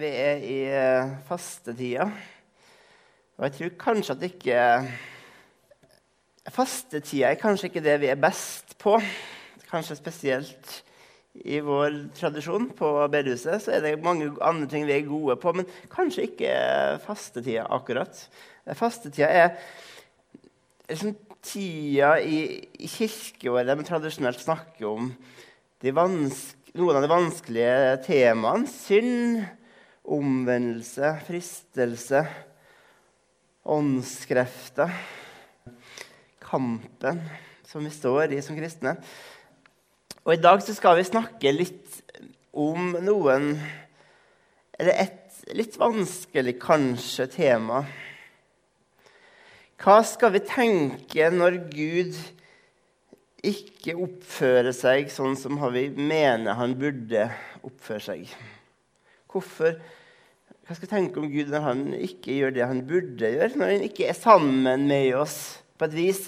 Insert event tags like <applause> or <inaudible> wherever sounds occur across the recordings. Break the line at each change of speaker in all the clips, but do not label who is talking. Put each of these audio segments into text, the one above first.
vi er i eh, fastetida. Og jeg tror kanskje at ikke Fastetida er kanskje ikke det vi er best på. Kanskje spesielt i vår tradisjon på bedehuset så er det mange andre ting vi er gode på, men kanskje ikke fastetida akkurat. Fastetida er liksom tida i, kirkeåret vi tradisjonelt snakker om noen av de vanskelige temaene. Synd, omvendelse, fristelse, åndskrefter. Kampen som vi står i som kristne. Og I dag skal vi snakke litt om noen Eller et litt vanskelig kanskje tema. Hva skal vi tenke når Gud ikke oppfører seg sånn som vi mener han burde oppføre seg. Hvorfor? Hva skal jeg tenke om Gud når han ikke gjør det han burde gjøre? Når han ikke er sammen med oss på et vis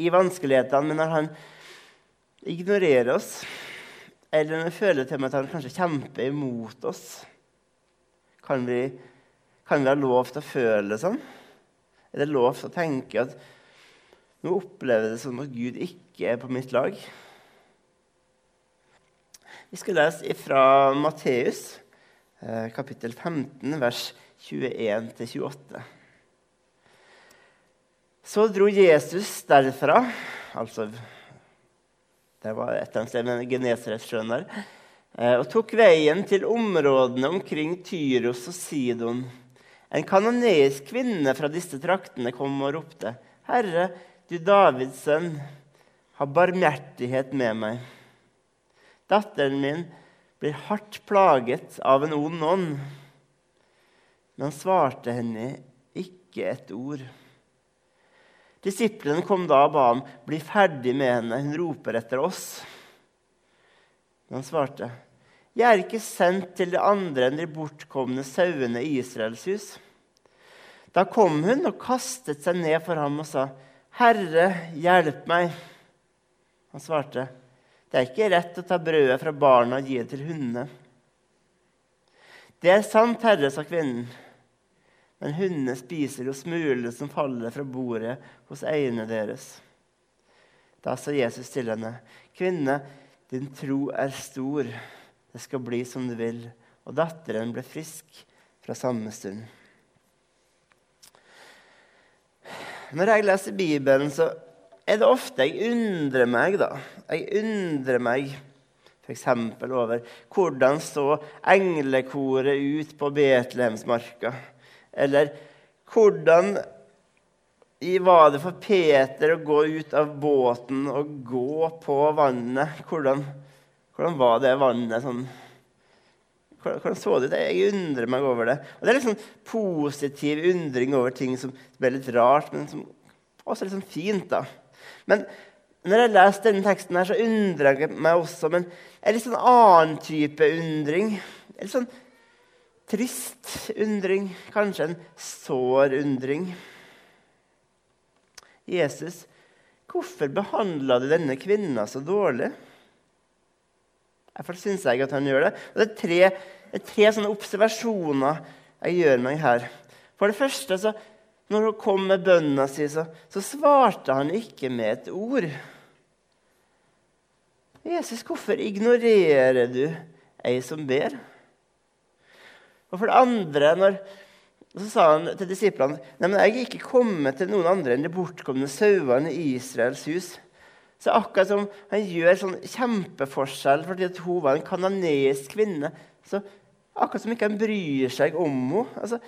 i vanskelighetene, men når han ignorerer oss, eller når vi føler til at han kanskje kjemper imot oss, kan vi, kan vi ha lov til å føle det sånn? Er det lov til å tenke at nå opplever jeg det som at Gud ikke er på mitt lag. Vi skal lese fra Matteus, kapittel 15, vers 21-28. Så dro Jesus derfra altså Det var et eller annet Genesaretsjøen der. Eh, og tok veien til områdene omkring Tyros og Sidon. En kanoneisk kvinne fra disse traktene kom og ropte, 'Herre, du Davids sønn' ha barmhjertighet med meg. Datteren min blir hardt plaget av en ond ånd. Men han svarte henne ikke et ord. Disiplene kom da og ba ham bli ferdig med henne. Hun roper etter oss. Men han svarte, 'Jeg er ikke sendt til de andre enn de bortkomne sauene i Israels hus.' Da kom hun og kastet seg ned for ham og sa, 'Herre, hjelp meg.' Han svarte, 'Det er ikke rett å ta brødet fra barna og gi det til hundene.' 'Det er sant, herre', sa kvinnen. 'Men hundene spiser jo smulene som faller fra bordet hos eierne deres.' Da sa Jesus til henne, 'Kvinne, din tro er stor. Det skal bli som du vil.' Og datteren ble frisk fra samme stund. Når jeg leser Bibelen, så er det ofte jeg undrer meg, da. Jeg undrer meg f.eks. over hvordan så englekoret ut på Betlehemsmarka? Eller hvordan var det for Peter å gå ut av båten og gå på vannet? Hvordan, hvordan var det vannet sånn hvordan så det ut? Jeg undrer meg over det. Og Det er litt sånn positiv undring over ting som er litt rart, men som også er litt sånn fint. da. Men når jeg leser denne teksten, her, så undrer jeg meg også men en litt sånn annen type undring. En litt sånn trist undring, kanskje en sår undring. Jesus, hvorfor behandla du denne kvinna så dårlig? Iallfall syns jeg at han gjør det. Og det er tre, det er tre sånne observasjoner jeg gjør meg her. For det første så når hun kom med bønna si, så, så svarte han ikke med et ord. Jesus, hvorfor ignorerer du ei som ber? Og for det andre når, så sa han til disiplene Nei, men jeg er ikke kommet til noen andre enn de bortkomne sauene i Israels hus. Så akkurat som han gjør sånn kjempeforskjell fordi hun var en kanadisk kvinne, så akkurat som ikke han bryr seg om henne. Altså,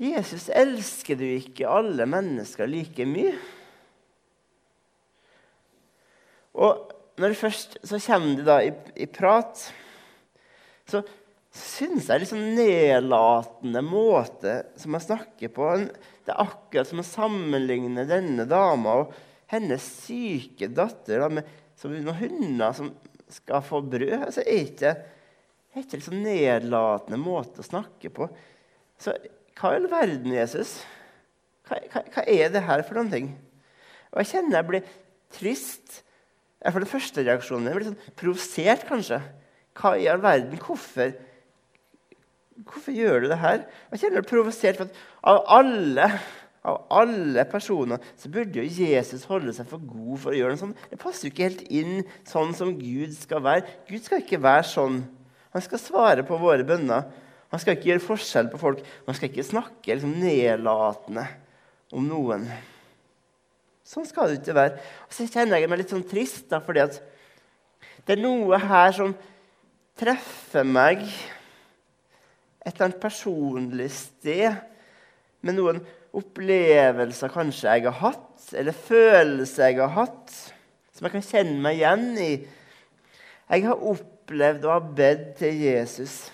Jesus, elsker du ikke alle mennesker like mye? Og når det først så kommer det da i, i prat, så syns jeg liksom nedlatende måte som jeg snakker på Det er akkurat som å sammenligne denne dama og hennes syke datter da, med som noen hunder som skal få brød. Altså, er ikke, er ikke liksom nedlatende måte å snakke på. Så hva i all verden, Jesus? Hva, hva, hva, er det her for noen ting? Og Jeg kjenner jeg blir trist. For den første reaksjonen jeg blir sånn provosert, kanskje. Hva i all verden? Hvorfor Hvorfor gjør du det her? Jeg kjenner meg provosert. for Av alle av alle personer så burde jo Jesus holde seg for god for å gjøre noe sånt. Det passer jo ikke helt inn sånn som Gud skal være. Gud skal ikke være sånn. Han skal svare på våre bønner. Han skal ikke gjøre forskjell på folk. Man skal ikke snakke liksom, nedlatende om noen. Sånn skal det ikke være. Og så kjenner jeg meg litt sånn trist, da, fordi at det er noe her som treffer meg et eller annet personlig sted med noen opplevelser kanskje jeg har hatt, eller følelser jeg har hatt, som jeg kan kjenne meg igjen i. Jeg har opplevd å ha bedt til Jesus.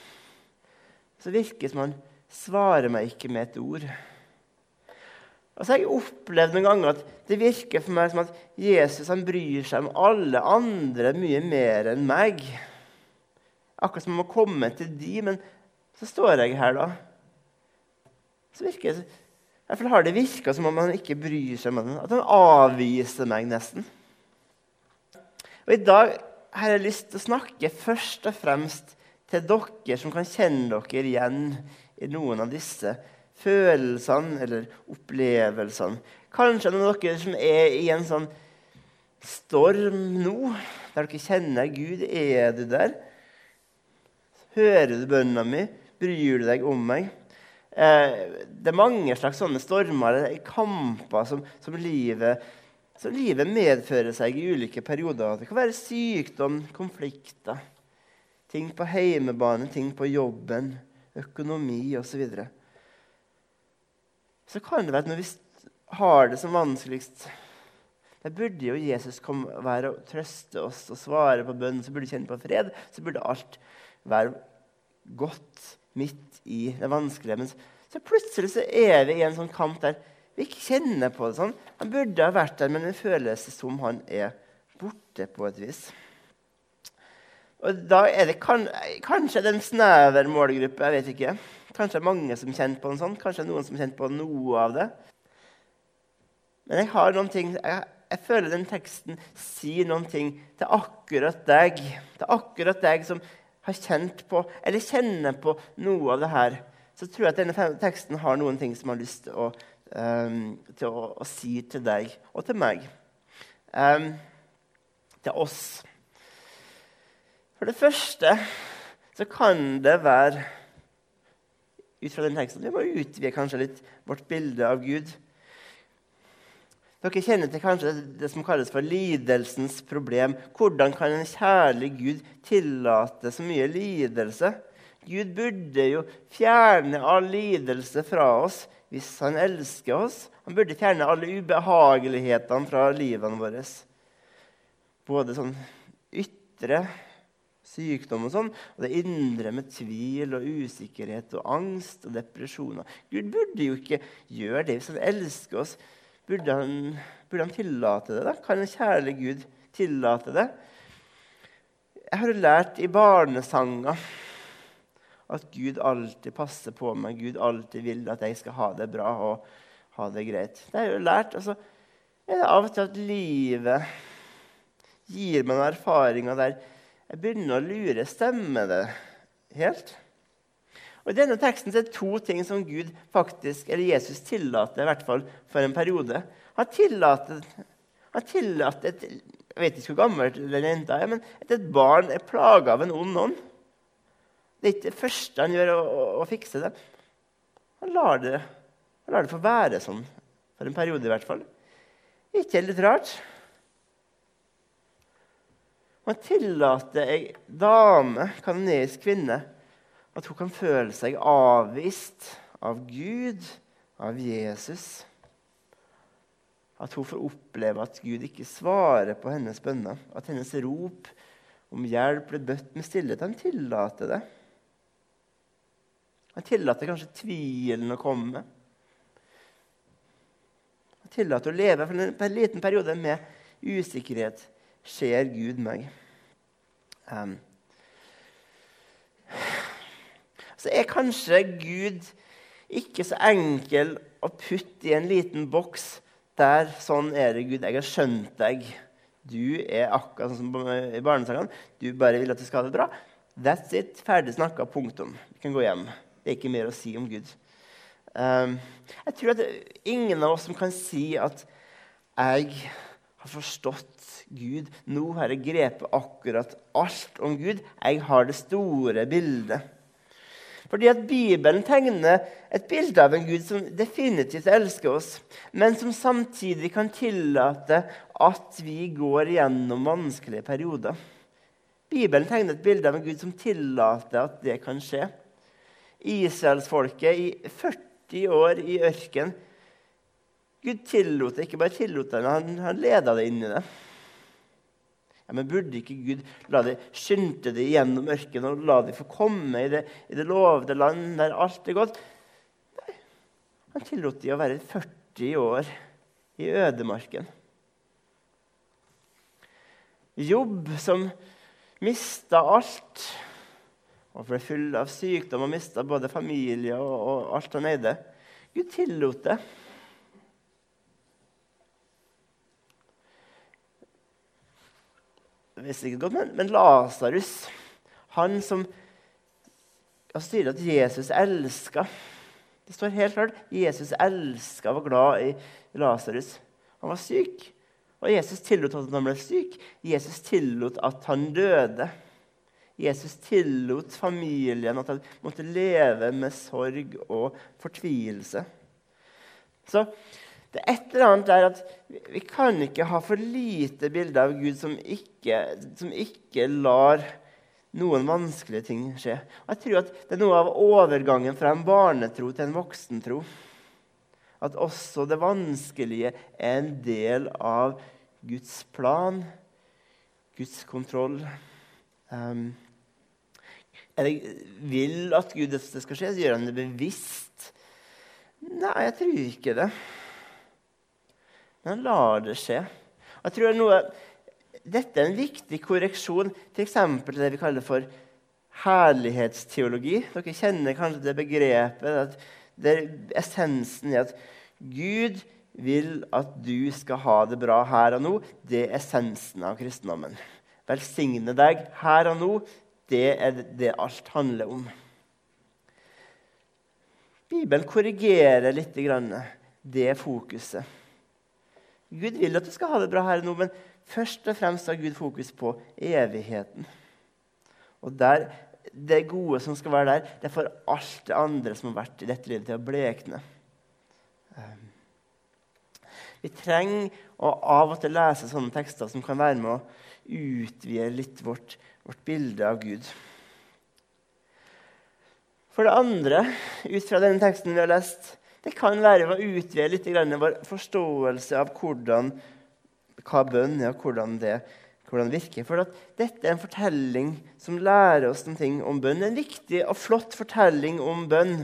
Så virker det som han svarer meg ikke med et ord. Og så har jeg opplevd noen ganger at det virker for meg som at Jesus han bryr seg om alle andre mye mer enn meg. Akkurat som om å komme til de, men så står jeg her, da. Så virker det i hvert fall har det virka som om han ikke bryr seg om den. At han avviser meg nesten. Og I dag har jeg lyst til å snakke først og fremst til dere som kan kjenne dere igjen i noen av disse følelsene eller opplevelsene. Kanskje noen av dere som er i en sånn storm nå, der dere kjenner Gud. Er du der? Hører du bønna mi? Bryr du deg om meg? Eh, det er mange slags sånne stormer, kamper, som, som, livet, som livet medfører seg i ulike perioder. Det kan være sykdom, konflikter, ting på heimebane, ting på jobben, økonomi osv. Så, så kan det være at når vi har det som vanskeligst der burde jo Jesus komme, være og trøste oss og svare på bønnen. Så burde vi kjenne på fred. Så burde alt være godt midt i det vanskelige. Men så plutselig så er vi i en sånn kamp der vi ikke kjenner på det sånn. Han burde ha vært der, men det føles som han er borte på et vis. Og da er det kan, Kanskje det er en snever målgruppe. jeg vet ikke. Kanskje det er mange som kjenner på en sånn. Kanskje noen som kjenner på noe av det. Men jeg har noen ting, jeg, jeg føler den teksten sier noen ting til akkurat deg. Til akkurat deg som har kjent på, eller kjenner på noe av det her, så tror jeg at denne teksten har noen ting som har lyst til å, um, til å, å si til deg og til meg. Um, til oss. For det første så kan det være ut fra den teksten, Vi må utvide kanskje litt vårt bilde av Gud. Dere kjenner til kanskje det som kalles for lidelsens problem. Hvordan kan en kjærlig Gud tillate så mye lidelse? Gud burde jo fjerne all lidelse fra oss hvis han elsker oss. Han burde fjerne alle ubehagelighetene fra livene våre. Både sånn ytre sykdom og sånn, og det indre med tvil og usikkerhet og angst og depresjoner. Gud burde jo ikke gjøre det hvis han elsker oss. Burde han, burde han tillate det? da? Kan en kjærlig Gud tillate det? Jeg har lært i barnesanger at Gud alltid passer på meg. Gud alltid vil at jeg skal ha det bra og ha det greit. Det har jeg jo lært. Altså, er av og til at livet gir meg noen erfaringer der jeg begynner å lure. Stemmer det helt? Og I denne teksten er det to ting som Gud faktisk, eller Jesus tillater i hvert fall for en periode. Han tillater, han tillater et, Jeg vet ikke hvor gammelt den jenta er, men at et barn er plaga av en ond ånd. Det er ikke det første han gjør, å, å, å fikse det. Han lar det, han lar det få være sånn for en periode, i hvert fall. Ikke helt rart? Han tillater ei dame, kanonisk kvinne, at hun kan føle seg avvist av Gud, av Jesus. At hun får oppleve at Gud ikke svarer på hennes bønner. At hennes rop om hjelp blir bøtt med stillhet. Han tillater det. Han tillater kanskje tvilen å komme. Han tillater å leve for en liten periode med usikkerhet. Ser Gud meg? Um, så er kanskje Gud ikke så enkel å putte i en liten boks der sånn er det, Gud. Jeg har skjønt deg. Du er akkurat sånn som i barnesangene. Du bare vil at du skal ha det bra. That's it. Ferdig snakka. Punktum. Vi kan gå hjem. Det er ikke mer å si om Gud. Um, jeg tror at ingen av oss som kan si at 'jeg har forstått Gud', 'nå har jeg grepet akkurat alt om Gud', 'jeg har det store bildet'. Fordi at Bibelen tegner et bilde av en Gud som definitivt elsker oss, men som samtidig kan tillate at vi går gjennom vanskelige perioder. Bibelen tegner et bilde av en Gud som tillater at det kan skje. Israelsfolket i 40 år i ørken Gud tillot det, ikke bare tillot det, han, han leda det inn i det. Ja, men burde ikke Gud la de skynde de gjennom ørkenen og la det få komme i det, i det lovede land der alt er godt? Nei, han tillot de å være 40 år i ødemarken. Jobb, som mista alt og ble full av sykdom og mista både familie og, og alt han eide. Gud tillot det. Visste ikke godt, men, men Lasarus, han som altså, sier at Jesus elska Det står helt klart Jesus elska og var glad i Lasarus. Han var syk, og Jesus tillot at han ble syk. Jesus tillot at han døde. Jesus tillot familien at han måtte leve med sorg og fortvilelse. Så det er et eller annet der at vi kan ikke ha for lite bilde av Gud som ikke, som ikke lar noen vanskelige ting skje. Og jeg tror at Det er noe av overgangen fra en barnetro til en voksentro. At også det vanskelige er en del av Guds plan, Guds kontroll. Um, jeg vil at Gud det skal skje, så gjør han det bevisst. Nei, jeg tror ikke det. Men han lar det skje. Jeg tror noe, Dette er en viktig korreksjon til eksempel det vi kaller for herlighetsteologi. Dere kjenner kanskje det begrepet. det er Essensen i at Gud vil at du skal ha det bra her og nå. Det er essensen av kristendommen. Velsigne deg her og nå. Det er det alt handler om. Bibelen korrigerer litt det fokuset. Gud vil at du skal ha det bra her og nå, men først og fremst har Gud fokus på evigheten. Og der, Det gode som skal være der, det får alt det andre som har vært i dette livet, til å blekne. Ehm, vi trenger å av og til lese sånne tekster som kan være med å utvide litt vårt, vårt bilde av Gud. For det andre, ut fra denne teksten vi har lest, det kan være å utvide litt vår forståelse av hvordan, hva bønn er, og hvordan det, hvordan virker. For dette er en fortelling som lærer oss noen ting om bønn. En viktig og flott fortelling om bønn.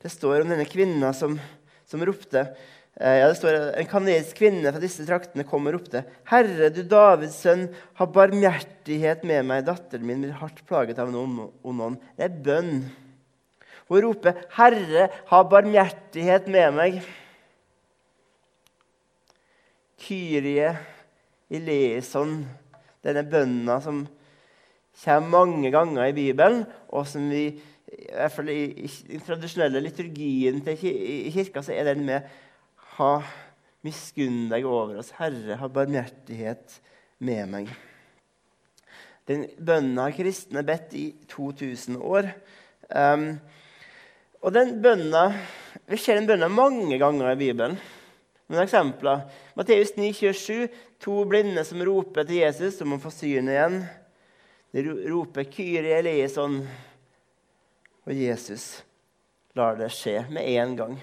Det står om denne kvinna som, som ropte eh, ja, det står En kanadisk kvinne fra disse traktene kom og ropte. Herre, du Davids sønn, ha barmhjertighet med meg. Datteren min blir hardt plaget av en ond ånd. Det er bønn. Hun roper, 'Herre, ha barmhjertighet med meg'. Kyrie eleison, denne bønna som kommer mange ganger i Bibelen, og som vi i hvert fall i, den tradisjonelle liturgien til kirka så er den med ha miskunn deg over oss, Herre, ha barmhjertighet med meg. Den bønnen har kristne bedt i 2000 år. Um, og den bønna, Vi ser den bønna mange ganger i Bibelen. Noen eksempler. Matteus 9, 27, to blinde som roper til Jesus om å få synet igjen. De roper 'Kyrie eleison', og Jesus lar det skje med en gang.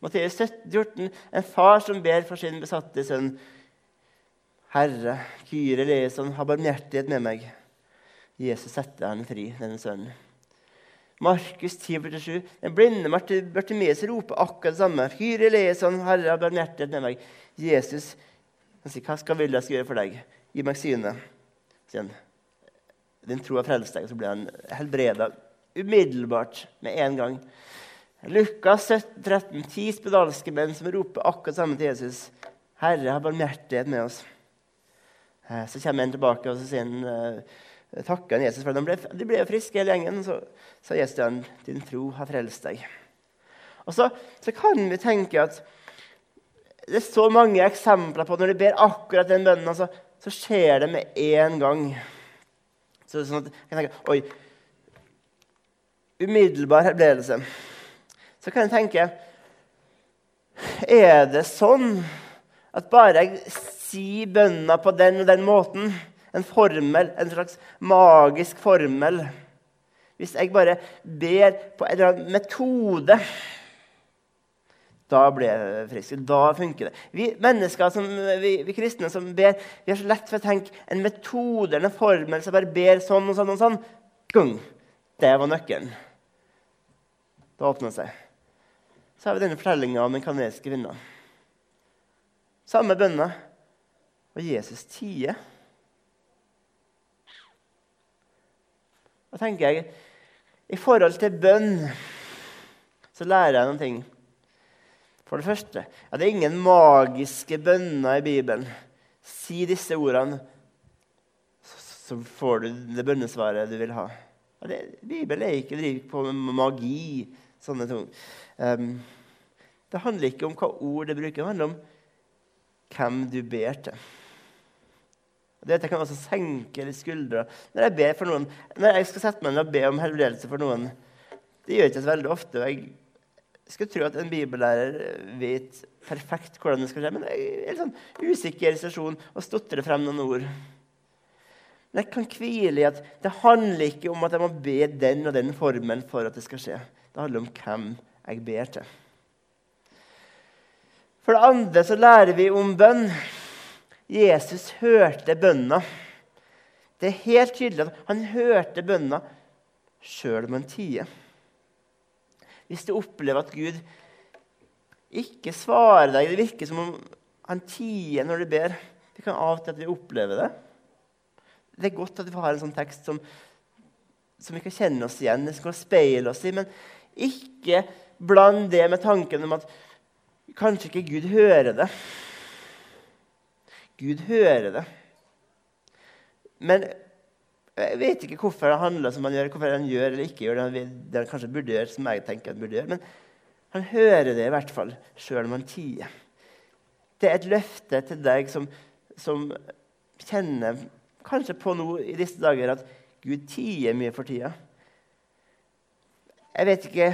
Matteus 17, 14, en far som ber for sin besatte sønn. 'Herre, Kyrie eleison, ha barmhjertighet med meg.' Jesus setter han fri, denne sønnen. Markus 10, 47. Den blinde Bartimeus roper akkurat det samme. Hyre leson, Herre, har barmhjertighet med meg. Jesus han sier, 'Hva skal vil jeg skal gjøre for deg?' Gi meg synet. Sier han. Din tro har frelst deg. Så blir han helbreda umiddelbart, med en gang. Lukas 17, 13. Ti spedalske menn som roper akkurat samme til Jesus. 'Herre, har barmhjertighet med oss.' Eh, så kommer en tilbake og så sier han, takka Jesus for det. De ble, de ble friske hele gjengen. Så sa Jesus til ham, 'Din tro har frelst deg'. Og så, så, kan vi tenke at det er så mange eksempler på når de ber akkurat den bønnen, så, så skjer det med en gang. Så sånn at jeg tenker, Oi. Umiddelbar helbredelse. Så kan jeg tenke Er det sånn at bare jeg sier bønna på den og den måten, en formel, en slags magisk formel Hvis jeg bare ber på en eller annen metode da blir jeg frisk. Da funker det. Vi mennesker, som, vi, vi, kristne som ber, vi har så lett for å tenke en metode en formel som bare ber sånn og sånn og sånn. Gung! Det var nøkkelen. Det seg. Så har vi denne fortellinga om den kanadiske kvinna. Samme bønna. Og Jesus tier. Da tenker jeg I forhold til bønn så lærer jeg noen ting. For det første ja, det er ingen magiske bønner i Bibelen. Si disse ordene, så får du det bønnesvaret du vil ha. Ja, det, Bibelen er ikke driver på med magi. sånne ting. Um, det handler ikke om hva ord det bruker, det handler om hvem du ber til. Dette kan også senke litt skuldre. Når jeg ber for noen, når jeg skal sette meg ned og be om helbredelse for noen Det gjør jeg ikke så veldig ofte. Jeg skulle tro at en bibellærer vet perfekt hvordan det skal skje, men jeg er litt sånn usikker i sesjon og stotrer frem noen ord. Men jeg kan hvile i at det handler ikke om at jeg må be den og den formen for at det skal skje. Det handler om hvem jeg ber til. For det andre så lærer vi om bønn. Jesus hørte bønna. Det er helt tydelig at han hørte bønna sjøl om han tier. Hvis du opplever at Gud ikke svarer deg Det virker som om han tier når du ber. Det kan av og til at vi opplever det. Det er godt at vi har en sånn tekst som, som vi kan kjenne oss igjen, som kan speile oss i. Men ikke bland det med tanken om at kanskje ikke Gud hører det. Gud hører det. Men jeg vet ikke hvorfor han handler som han gjør, hvorfor han gjør eller ikke gjør det. Han kanskje burde gjøre, som jeg tenker han burde gjøre. Men han hører det i hvert fall, sjøl om han tier. Det er et løfte til deg som, som kjenner kanskje på noe i disse dager at Gud tier mye for tida. Jeg vet ikke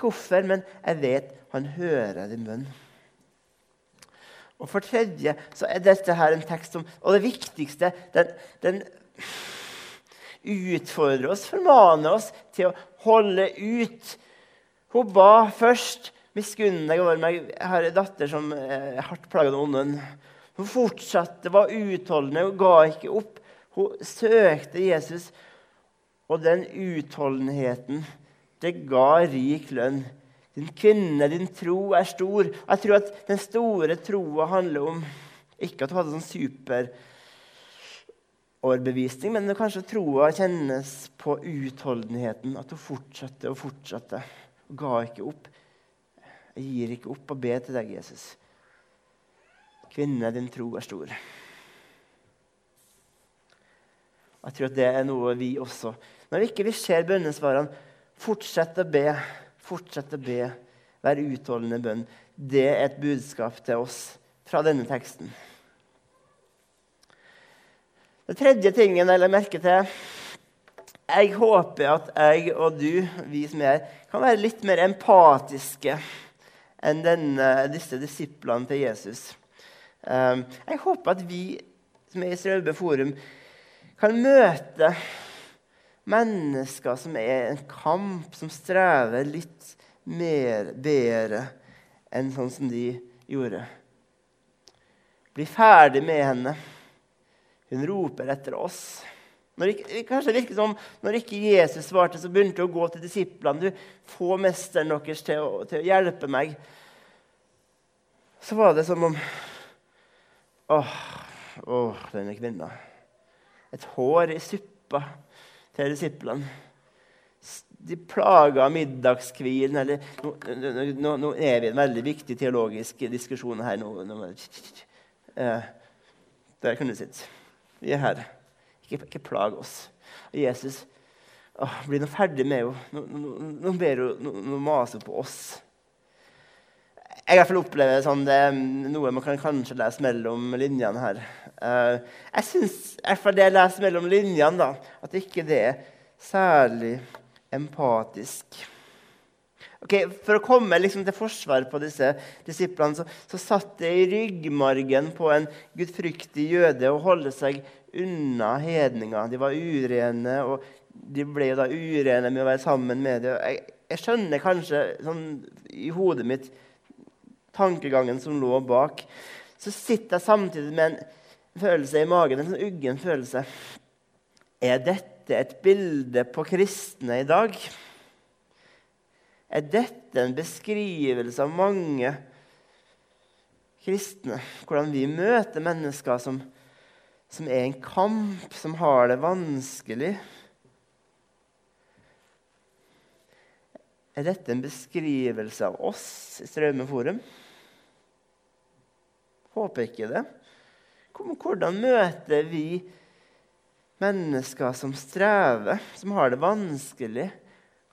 hvorfor, men jeg vet han hører din bønn. Og for tredje så er dette her en tekst som Og det viktigste den, den utfordrer oss, formaner oss til å holde ut. Hun ba først Miskunn deg over meg. Jeg har en datter som er hardt plaget av ånden. Hun fortsatte, var utholdende, hun ga ikke opp. Hun søkte Jesus, og den utholdenheten, det ga rik lønn. Din kvinne, din tro er stor. Jeg tror at den store troa handler om ikke at du hadde sånn superoverbevisning, men kanskje troa kjennes på utholdenheten. At hun fortsatte og fortsatte Hun ga ikke opp. Jeg gir ikke opp og ber til deg, Jesus. Kvinne, din tro er stor. Jeg tror at det er noe vi også Når vi ikke ser bønnesvarene, fortsett å be. Fortsett å be, vær utholdende bønn. Det er et budskap til oss fra denne teksten. Den tredje tingen jeg la merke til Jeg håper at jeg og du, vi som er her, kan være litt mer empatiske enn denne, disse disiplene til Jesus. Um, jeg håper at vi som er i Strøbe Forum, kan møte mennesker som er en kamp, som strever litt mer, bedre enn sånn som de gjorde. Bli ferdig med henne. Hun roper etter oss. Når ikke, kanskje det virker som når ikke Jesus svarte, så begynte hun å gå til disiplene. Du, Få mesteren deres til å, til å hjelpe meg. Så var det som om Åh, åh denne kvinna. Et hår i suppa til disiplene. De plaga middagskvilen eller nå, nå, nå, er vi i en veldig viktig teologisk diskusjon her. Nå, nå, eh, der kan du sitte. Vi er her. Ikke, ikke plag oss. Og Jesus åh, blir nå ferdig med henne. Nå, nå, ber hun nå maser på oss. Jeg i hvert fall opplever sånn, det noe man kan kanskje lese mellom linjene her. Uh, jeg syns iallfall det jeg leser mellom linjene, da, at ikke det er særlig empatisk. Okay, for å komme liksom, til forsvar på disse disiplene så, så satt det i ryggmargen på en gudfryktig jøde å holde seg unna hedninger. De var urene, og de ble da urene med å være sammen med dem. Jeg, jeg, skjønner kanskje sånn, i hodet mitt tankegangen som lå bak. Så sitter jeg samtidig med en følelse i magen, en sånn uggen følelse. Er dette et bilde på kristne i dag? Er dette en beskrivelse av mange kristne? Hvordan vi møter mennesker som, som er i en kamp, som har det vanskelig? Er dette en beskrivelse av oss i Straume Forum? Håper ikke det. Hvordan møter vi mennesker som strever, som har det vanskelig?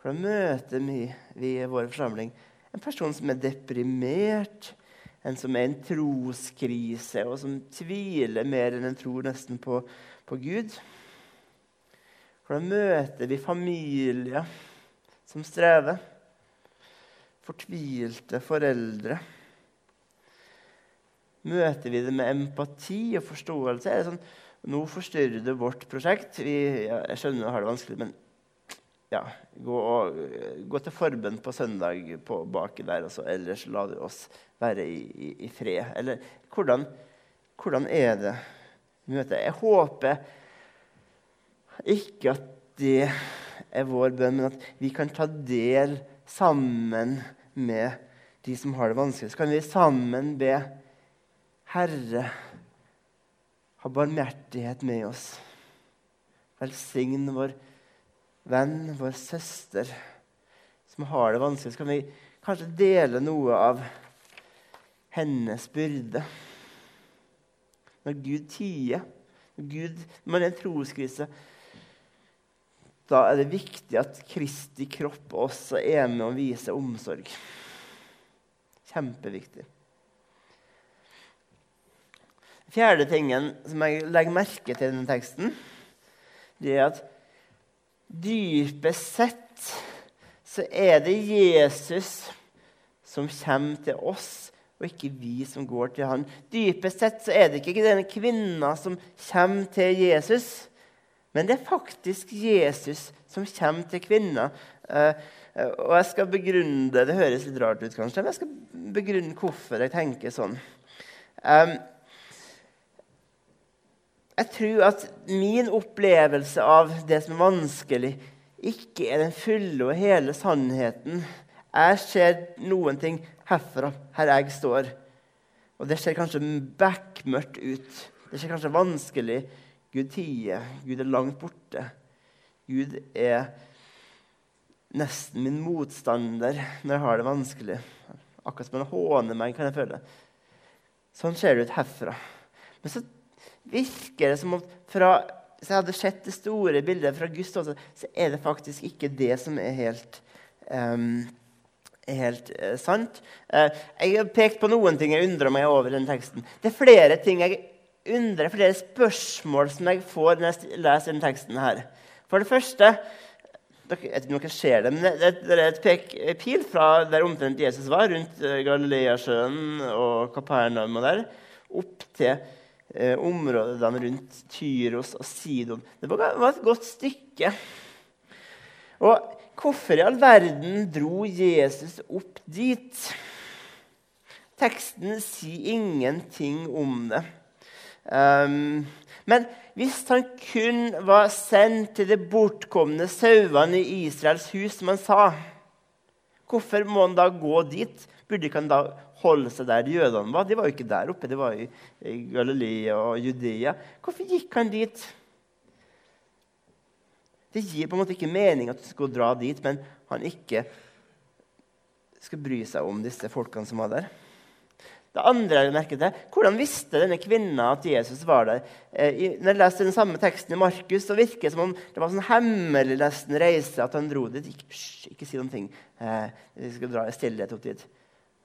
Hvordan møter vi, vi i vår forsamling en person som er deprimert, en som er i en troskrise, og som tviler mer enn en tror nesten på, på Gud? Hvordan møter vi familier som strever? Fortvilte foreldre? Møter vi det med empati og forståelse? Er det sånn nå forstyrrer du vårt prosjekt. Vi, ja, jeg skjønner du har det vanskelig, men ja, gå, og, gå, til forbønn på søndag på baki der, og så ellers la du oss være i, i, i fred. Eller hvordan, hvordan er det møtet? Jeg håper ikke at det er vår bønn, men at vi kan ta del sammen med de som har det vanskelig. Så kan vi sammen be Herre, ha barmhjertighet med oss. Velsign vår venn, vår søster, som har det vanskelig, så kan vi kanskje dele noe av hennes byrde. Når Gud tier, når, Gud, når man er en troskrise, da er det viktig at Kristi kropp også er med og viser omsorg. Kjempeviktig. Fjerde tingen som jeg legger merke til i denne teksten, det er at Dypest sett så er det Jesus som kommer til oss, og ikke vi som går til han. Dypest sett så er det ikke denne kvinna som kommer til Jesus, men det er faktisk Jesus som kommer til kvinna. Uh, og jeg skal begrunne. Det høres litt rart ut, kanskje, men jeg skal begrunne hvorfor jeg tenker sånn. Jeg tror at min opplevelse av det som er vanskelig, ikke er den fulle og hele sannheten. Jeg ser noen ting herfra, her jeg står. Og det ser kanskje bekmørkt ut. Det ser kanskje vanskelig Gud tier. Gud er langt borte. Gud er nesten min motstander når jeg har det vanskelig. Akkurat som han håner meg, kan jeg føle. Sånn ser det ut herfra. Men så virker det som om fra, Hvis jeg hadde sett det store bildet fra Gustav, så er det faktisk ikke det som er helt, um, helt eh, sant. Eh, jeg har pekt på noen ting jeg undrer meg over i den teksten. Det er flere ting jeg undrer, flere spørsmål som jeg får når jeg leser denne teksten. her. For det første jeg vet ikke om dere ser det, men det, det er et pek, pil fra der omtrent Jesus var, rundt eh, Galileasjøen og Kapernaum og der, opp til eh, områdene rundt Tyros og Sidon. Det var, et godt stykke. Og hvorfor i all verden dro Jesus opp dit? Teksten sier ingenting om det. Um, men hvis han kun var sendt til de bortkomne sauene i Israels hus, som han sa, hvorfor må han da gå dit? Burde ikke han da holde seg der jødene var. De var jo ikke der oppe, de var i, i Galilea og Judea. Hvorfor gikk han dit? Det gir på en måte ikke mening at du skal dra dit, men han ikke skal bry seg om disse folkene som var der. Det andre jeg merket er, Hvordan visste denne kvinnen at Jesus var der? Eh, når jeg leste den samme teksten i Markus, så virker det som om det var sånn hemmelig reise at han dro dit. Ikke, psh, ikke si noen ting. Eh, vi skal dra i stillhet opp dit.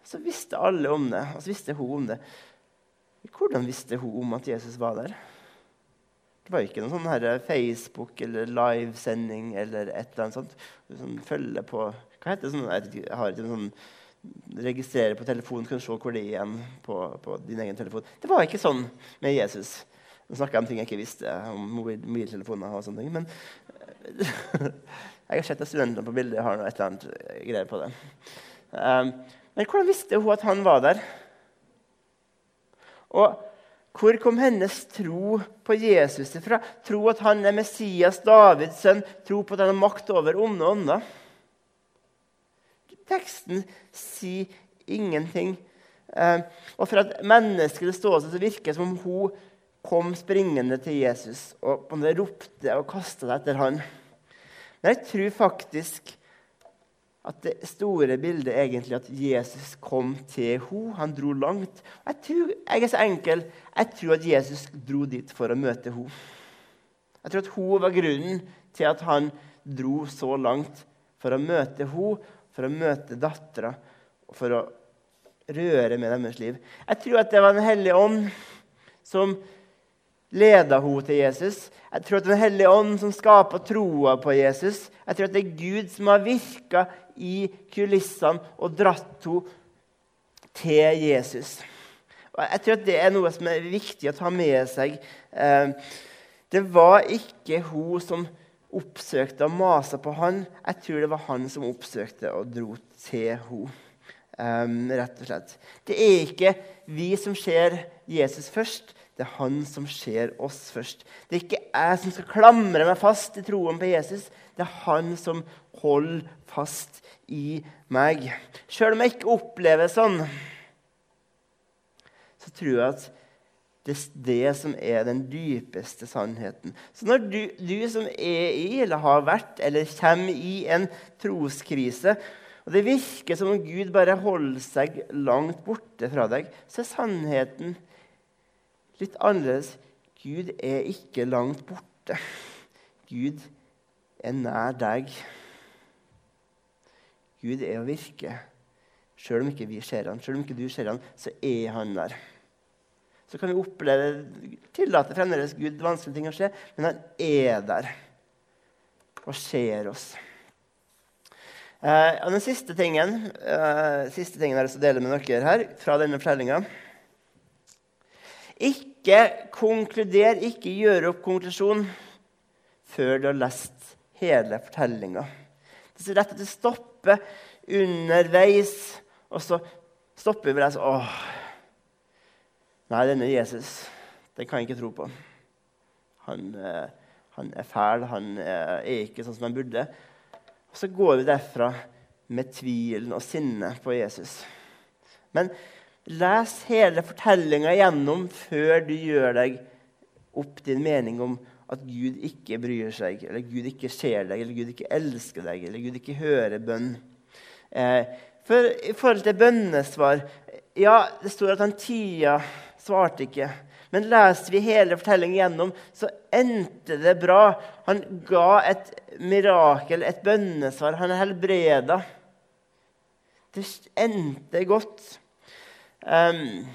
Så visste alle om det. Og så visste hun om det. Hvordan visste hun om at Jesus var der? Det var ikke noen sånn her Facebook eller livesending eller et eller annet sånt. Sånn, følge på Hva heter det? Sånn, jeg har ikke sånn registrere på telefonen, kunne se hvor det er igjen på, på, din egen telefon. Det var ikke sånn med Jesus. Nå snakker jeg om ting jeg ikke visste om mobiltelefoner. og sånne ting, Men <laughs> jeg har sett at studentene på bildet har noe et eller annet greier på det. Um, men hvordan visste hun at han var der? Og hvor kom hennes tro på Jesus fra? Tro at han er Messias, Davids sønn, tro på at han har makt over onde ånder? Teksten sier ingenting. Eh, og for at menneskelig ståsted virker det som om hun kom springende til Jesus og ropte og kasta seg etter han. Men jeg tror faktisk at det store bildet er egentlig at Jesus kom til henne. Han dro langt. Jeg, tror, jeg er så enkel. Jeg tror at Jesus dro dit for å møte henne. Jeg tror at hun var grunnen til at han dro så langt for å møte henne for å møte dattera for å røre med deres liv. Jeg tror at det var Den hellige ånd som leda henne til Jesus. Jeg tror at Den hellige ånd som skapa troa på Jesus. Jeg tror at det er Gud som har virka i kulissene og dratt henne til Jesus. Og jeg tror at det er noe som er viktig å ta med seg. Eh, det var ikke hun som oppsøkte og masa på han. Jeg tror det var han som oppsøkte og dro til henne. Um, rett og slett. Det er ikke vi som ser Jesus først, det er han som ser oss først. Det er ikke jeg som skal klamre meg fast i troen på Jesus. Det er han som holder fast i meg. Sjøl om jeg ikke opplever sånn, så tror jeg at det er det som er den dypeste sannheten. Så når du, du, som er i, eller har vært, eller kommer i en troskrise, og det virker som om Gud bare holder seg langt borte fra deg, så er sannheten litt annerledes. Gud er ikke langt borte. Gud er nær deg. Gud er å virke. Selv om ikke vi ser han, selv om ikke du ser han, så er han der så kan vi oppleve tillate fremdeles Gud vanskelige ting å skje, men han er der og ser oss. Eh, og den siste tingen, eh, siste tingen jeg vil dele med dere her fra denne fortellinga Ikke konkluder, ikke gjør opp konklusjon før du har lest hele fortellinga. Det er så rett at du stopper underveis, og så stopper vi og sånn Åh, Nei, denne Jesus det kan jeg ikke tro på. Han, eh, han er fæl, han eh, er ikke sånn som han burde. Og så går vi derfra med tvilen og sinne på Jesus. Men les hele fortellinga gjennom før du gjør deg opp din mening om at Gud ikke bryr seg, eller Gud ikke ser deg, eller Gud ikke elsker deg, eller Gud ikke hører bønn. Eh, for i forhold til bønnesvar Ja, det står at han tida svarte ikke. Men leser vi hele fortellingen gjennom, så endte det bra. Han ga et mirakel, et bønnesvar. Han helbreda. Det endte godt. Um,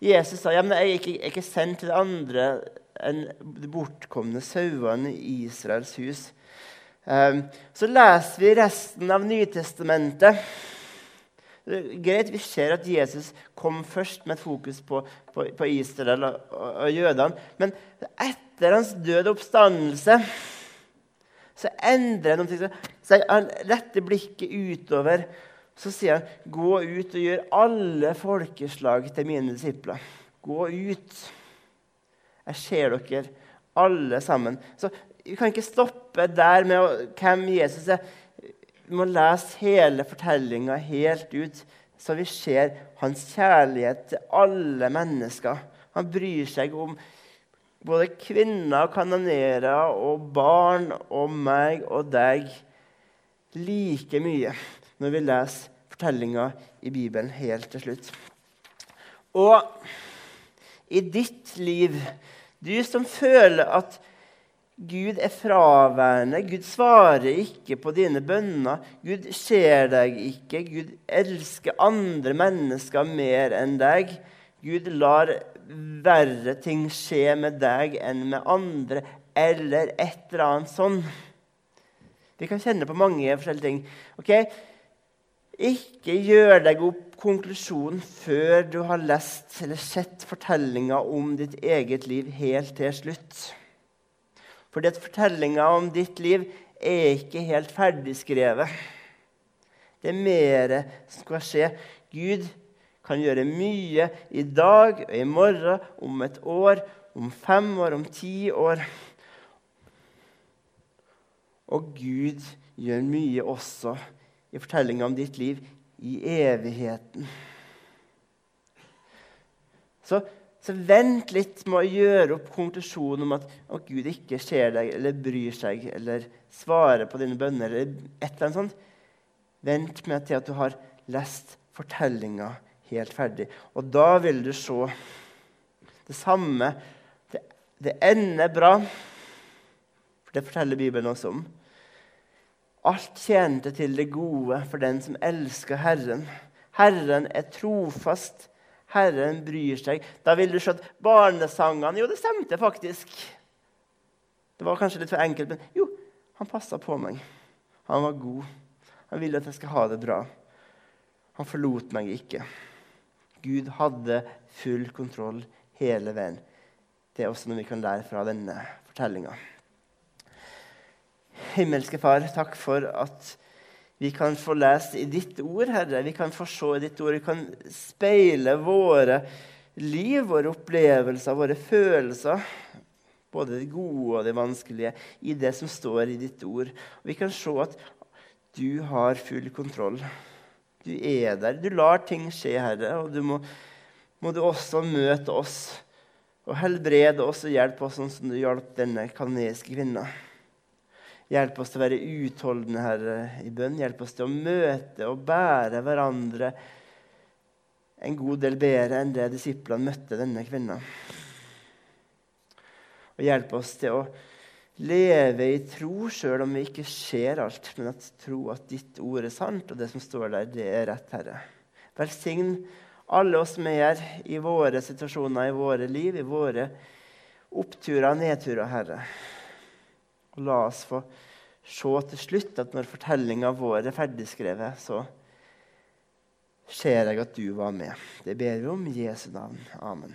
Jesus sa ja, men jeg ikke, jeg er ikke sendt til andre enn de bortkomne sauene i Israels hus. Um, så leser vi resten av Nytestamentet. Greit, Vi ser at Jesus kom først med et fokus på, på, på Israel og, og, og, jødene. Men etter hans døde oppstandelse så endrer han noe. Så han retter blikket utover. Så sier han, 'Gå ut og gjør alle folkeslag til mine disipler.' Gå ut. Jeg ser dere alle sammen. Så Vi kan ikke stoppe der med hvem Jesus er. Vi må lese hele fortellinga helt ut, så vi ser hans kjærlighet til alle mennesker. Han bryr seg om både kvinner, kanonerer og barn og meg og deg like mye når vi leser fortellinga i Bibelen helt til slutt. Og i ditt liv, du som føler at Gud er fraværende, Gud svarer ikke på dine bønner, Gud ser deg ikke, Gud elsker andre mennesker mer enn deg. Gud lar verre ting skje med deg enn med andre, eller et eller annet sånn. Vi kan kjenne på mange forskjellige ting. Okay? Ikke gjør deg opp konklusjonen før du har lest eller sett fortellinga om ditt eget liv helt til slutt. Fordi at fortellinga om ditt liv er ikke helt ferdigskrevet. Det er mer som skal skje. Gud kan gjøre mye i dag og i morgen, om et år, om fem år, om ti år. Og Gud gjør mye også i fortellinga om ditt liv i evigheten. Så, så, vent litt med å gjøre opp konklusjonen om at, at, Gud ikke ser deg eller bryr seg eller svarer på dine bønner. eller et eller annet sånt. Vent med til at du har lest fortellinga helt ferdig. Og da vil du se det samme. Det, det ender bra, for det forteller Bibelen også om. Alt tjente til det gode for den som elsker Herren. Herren er trofast. Herren bryr seg. Da ville du se barnesangene Jo, det stemte faktisk. Det var kanskje litt for enkelt, men jo, han passa på meg. Han var god. Han ville at jeg skal ha det bra. Han forlot meg ikke. Gud hadde full kontroll hele veien. Det er også noe vi kan lære fra denne fortellinga. Himmelske Far, takk for at vi kan få lese i ditt ord, Herre. Vi kan få se i ditt ord. Vi kan speile våre liv, våre opplevelser, våre følelser, både det gode og det vanskelige, i det som står i ditt ord. Og vi kan se at du har full kontroll. Du er der. Du lar ting skje, Herre, og du må, må du også møte oss og helbrede oss og hjelpe oss sånn som du hjalp denne kanadiske kvinnen. Hjelp oss til å være utholdende, Herre, i bønn. Hjelp oss til å møte og bære hverandre en god del bedre enn det disiplene møtte denne kvinnen. Og hjelp oss til å leve i tro sjøl om vi ikke ser alt, men at tro at ditt ord er sant, og det som står der, det er rett, Herre. Velsign alle oss som er her i våre situasjoner, i våre liv, i våre oppturer og nedturer, Herre. Og la oss få se til slutt at når fortellinga vår er ferdigskrevet, så ser jeg at du var med. Det ber vi om i Jesu navn. Amen.